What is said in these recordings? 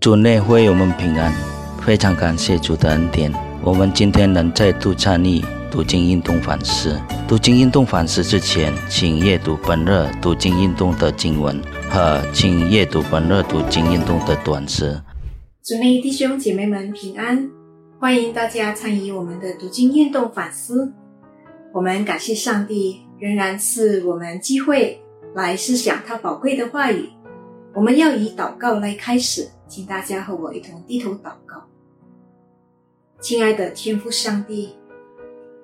主内会我们平安，非常感谢主的恩典。我们今天能再度参与读经运动反思。读经运动反思之前，请阅读本日读经运动的经文和请阅读本日读经运动的短诗。主内弟兄姐妹们平安，欢迎大家参与我们的读经运动反思。我们感谢上帝，仍然赐我们机会来思想他宝贵的话语。我们要以祷告来开始，请大家和我一同低头祷告。亲爱的天父上帝，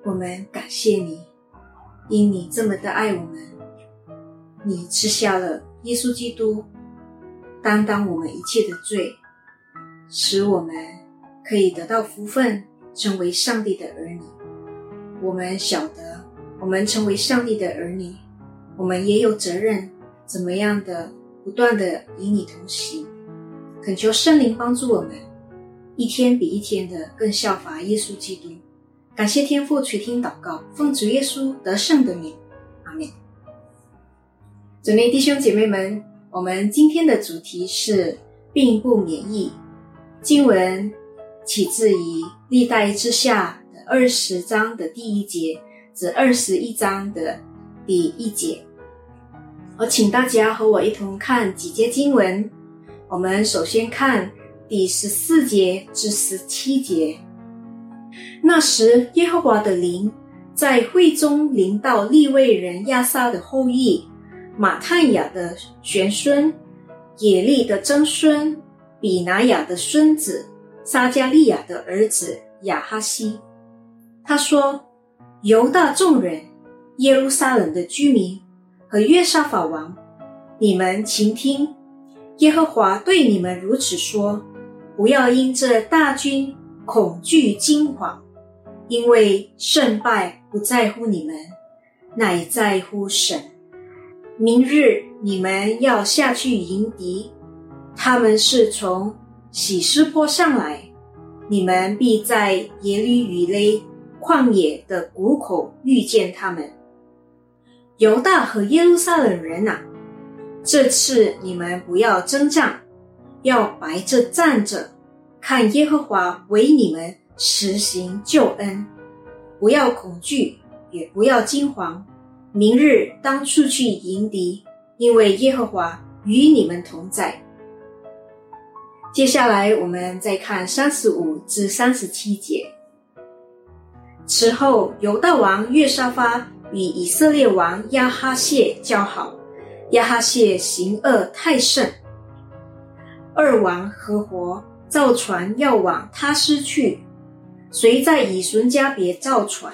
我们感谢你，因你这么的爱我们，你吃下了耶稣基督，担当我们一切的罪，使我们可以得到福分，成为上帝的儿女。我们晓得，我们成为上帝的儿女，我们也有责任，怎么样的？不断的与你同行，恳求圣灵帮助我们，一天比一天的更效法耶稣基督。感谢天父垂听祷告，奉主耶稣得胜的名，阿门。准备弟兄姐妹们，我们今天的主题是并不免疫。经文起自于历代之下的二十章的第一节至二十一章的第一节。我请大家和我一同看几节经文。我们首先看第十四节至十七节。那时，耶和华的灵在会中临到利未人亚撒的后裔马探雅的玄孙、耶利的曾孙、比拿雅的孙子、撒加利亚的儿子亚哈西。他说：“犹大众人，耶路撒冷的居民。”和约沙法王，你们请听，耶和华对你们如此说：不要因这大军恐惧惊惶，因为胜败不在乎你们，乃在乎神。明日你们要下去迎敌，他们是从喜斯坡上来，你们必在耶律雨雷旷野的谷口遇见他们。犹大和耶路撒冷人呐，这次你们不要征战，要白着站着，看耶和华为你们实行救恩。不要恐惧，也不要惊慌。明日当出去迎敌，因为耶和华与你们同在。接下来我们再看三十五至三十七节。此后，犹大王约沙发。与以色列王亚哈谢交好，亚哈谢行恶太甚。二王合伙造船要往他失去，谁在以孙家别造船。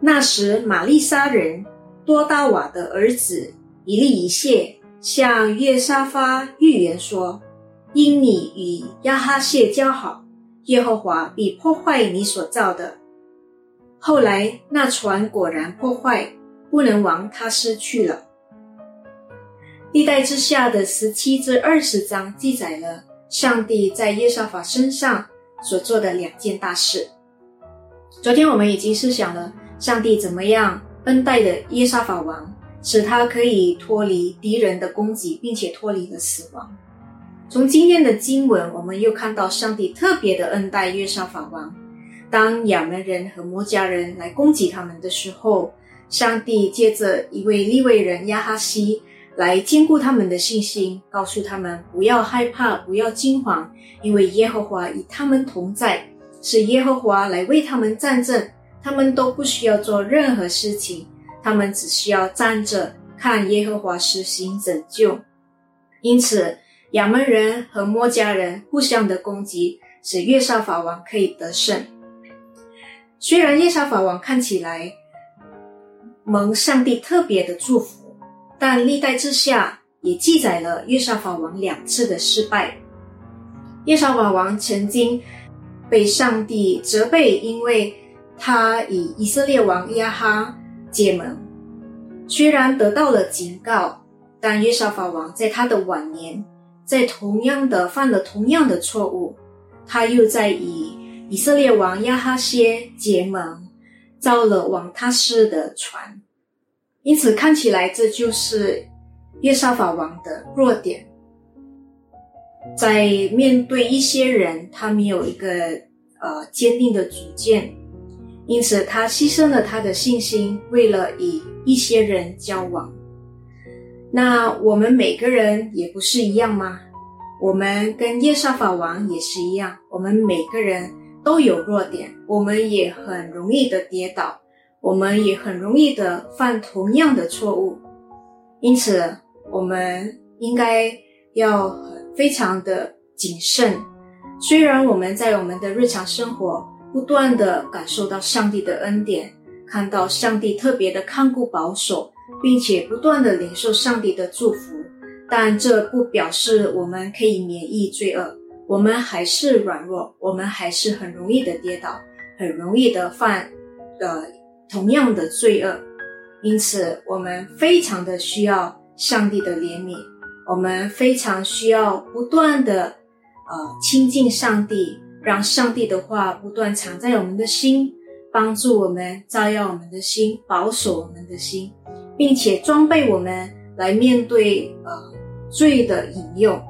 那时玛丽莎人多大瓦的儿子以利以谢向约沙发预言说：“因你与亚哈谢交好，耶和华必破坏你所造的。”后来，那船果然破坏，不能往他失去了。历代之下的十七至二十章记载了上帝在耶沙法身上所做的两件大事。昨天我们已经思想了上帝怎么样恩待的耶沙法王，使他可以脱离敌人的攻击，并且脱离了死亡。从今天的经文，我们又看到上帝特别的恩待约沙法王。当亚门人和摩加人来攻击他们的时候，上帝借着一位利未人亚哈西来兼顾他们的信心，告诉他们不要害怕，不要惊慌，因为耶和华与他们同在，是耶和华来为他们战争，他们都不需要做任何事情，他们只需要站着看耶和华实行拯救。因此，亚门人和摩加人互相的攻击，使约沙法王可以得胜。虽然耶沙法王看起来蒙上帝特别的祝福，但历代之下也记载了耶沙法王两次的失败。耶沙法王曾经被上帝责备，因为他与以色列王亚哈结盟。虽然得到了警告，但耶沙法王在他的晚年，在同样的犯了同样的错误，他又在以。以色列王亚哈歇结盟，造了往他施的船，因此看起来这就是约沙法王的弱点。在面对一些人，他没有一个呃坚定的主见，因此他牺牲了他的信心，为了与一些人交往。那我们每个人也不是一样吗？我们跟耶沙法王也是一样，我们每个人都有弱点，我们也很容易的跌倒，我们也很容易的犯同样的错误。因此，我们应该要非常的谨慎。虽然我们在我们的日常生活不断的感受到上帝的恩典，看到上帝特别的看顾保守。并且不断的领受上帝的祝福，但这不表示我们可以免疫罪恶。我们还是软弱，我们还是很容易的跌倒，很容易的犯呃同样的罪恶。因此，我们非常的需要上帝的怜悯，我们非常需要不断的呃亲近上帝，让上帝的话不断藏在我们的心，帮助我们照耀我们的心，保守我们的心。并且装备我们来面对呃罪的引诱，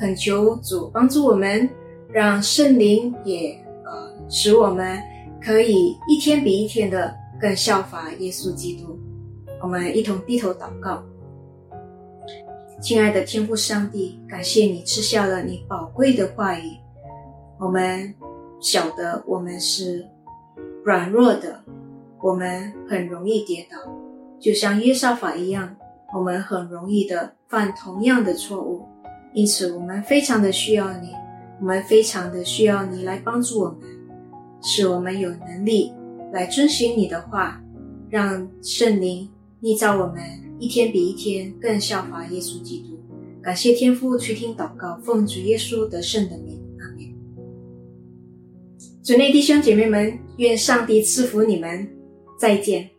恳求主帮助我们，让圣灵也呃使我们可以一天比一天的更效法耶稣基督。我们一同低头祷告，亲爱的天父上帝，感谢你赐下了你宝贵的话语。我们晓得我们是软弱的，我们很容易跌倒。就像耶沙法一样，我们很容易的犯同样的错误，因此我们非常的需要你，我们非常的需要你来帮助我们，使我们有能力来遵循你的话，让圣灵逆造我们一天比一天更效法耶稣基督。感谢天父垂听祷告，奉主耶稣得胜的名，阿门。主内弟兄姐妹们，愿上帝赐福你们，再见。